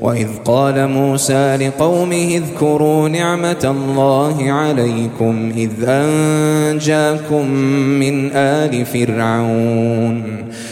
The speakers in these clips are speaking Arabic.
وإذ قال موسى لقومه اذكروا نعمة الله عليكم إذ أنجاكم من آل فرعون.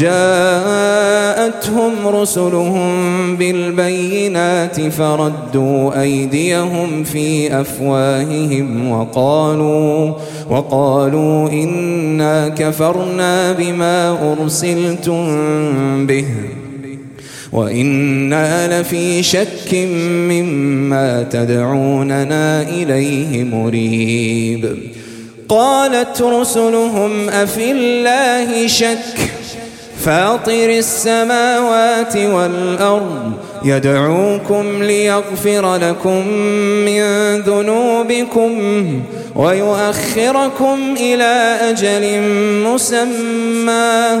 جاءتهم رسلهم بالبينات فردوا أيديهم في أفواههم وقالوا وقالوا إنا كفرنا بما أرسلتم به وإنا لفي شك مما تدعوننا إليه مريب. قالت رسلهم أفي الله شك؟ فاطر السماوات والأرض يدعوكم ليغفر لكم من ذنوبكم ويؤخركم إلى أجل مسمى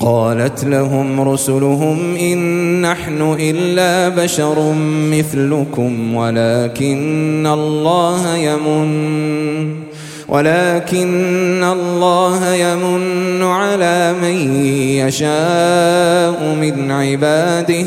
قالت لهم رسلهم إن نحن إلا بشر مثلكم ولكن الله يمن ولكن الله يمن على من يشاء من عباده.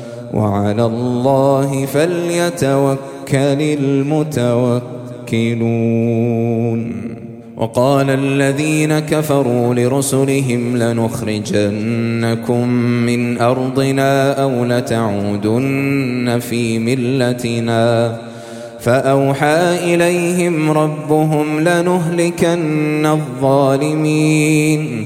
وعلى الله فليتوكل المتوكلون. وقال الذين كفروا لرسلهم لنخرجنكم من أرضنا أو لتعودن في ملتنا. فأوحى إليهم ربهم لنهلكن الظالمين.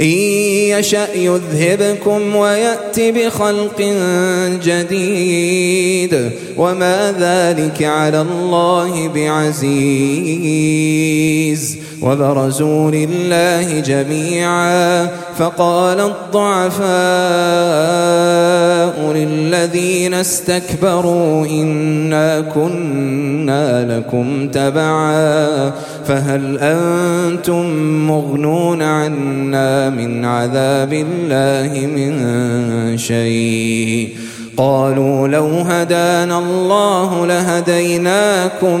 إن يشأ يذهبكم ويأت بخلق جديد. وما ذلك على الله بعزيز. وبرزوا لله جميعا. فقال الضعفاء للذين استكبروا إنا كنا لكم تبعا. فهل أنتم مغنون عنا من عذاب الله من شيء؟ قالوا لو هدانا الله لهديناكم.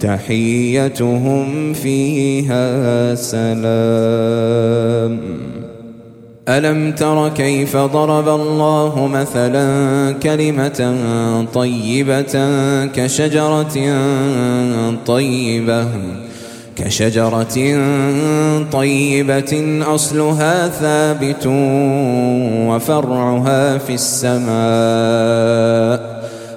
تحيتهم فيها سلام. ألم تر كيف ضرب الله مثلا كلمة طيبة كشجرة طيبة كشجرة طيبة أصلها ثابت وفرعها في السماء.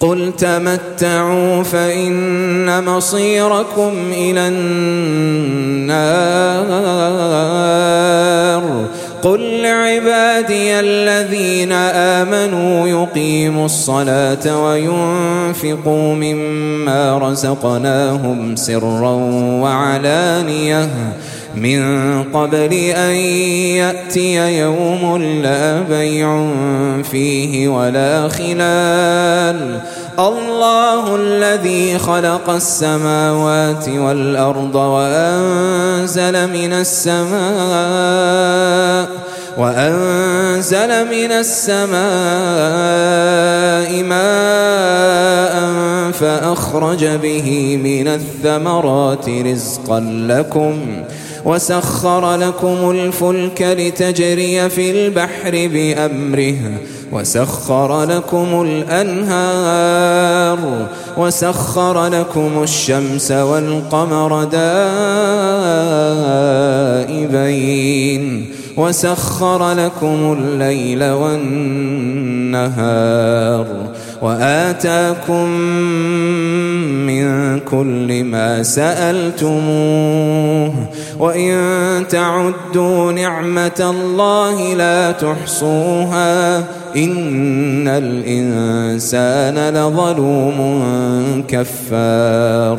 قل تمتعوا فإن مصيركم إلى النار قل لعبادي الذين آمنوا يقيموا الصلاة وينفقوا مما رزقناهم سرا وعلانيةً من قبل أن يأتي يوم لا بيع فيه ولا خلال. الله الذي خلق السماوات والأرض وأنزل من السماء وأنزل من السماء ماء فأخرج به من الثمرات رزقا لكم. وسخر لكم الفلك لتجري في البحر بأمره. وسخر لكم الأنهار. وسخر لكم الشمس والقمر دائبين. وسخر لكم الليل والنهار وآتاكم من كل ما سألتموه وإن تعدوا نعمة الله لا تحصوها إن الإنسان لظلوم كفار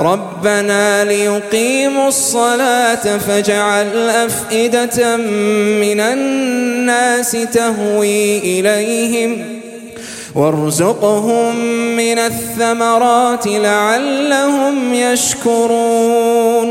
ربنا ليقيموا الصلاة فاجعل أفئدة من الناس تهوي إليهم وارزقهم من الثمرات لعلهم يشكرون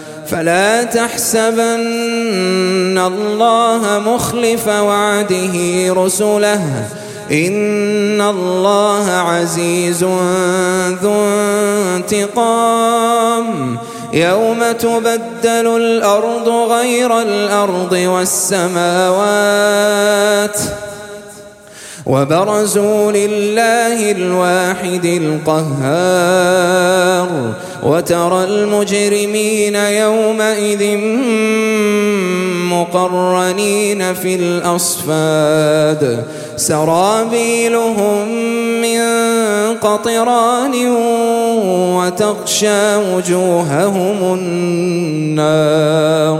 فلا تحسبن الله مخلف وعده رسله. إن الله عزيز ذو انتقام. يوم تبدل الأرض غير الأرض والسماوات وبرزوا لله الواحد القهار وترى المجرمين يومئذ مقرنين في الأصفاد. سرابيلهم من قطران وتغشى وجوههم النار.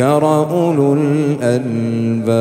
أولو الألباب.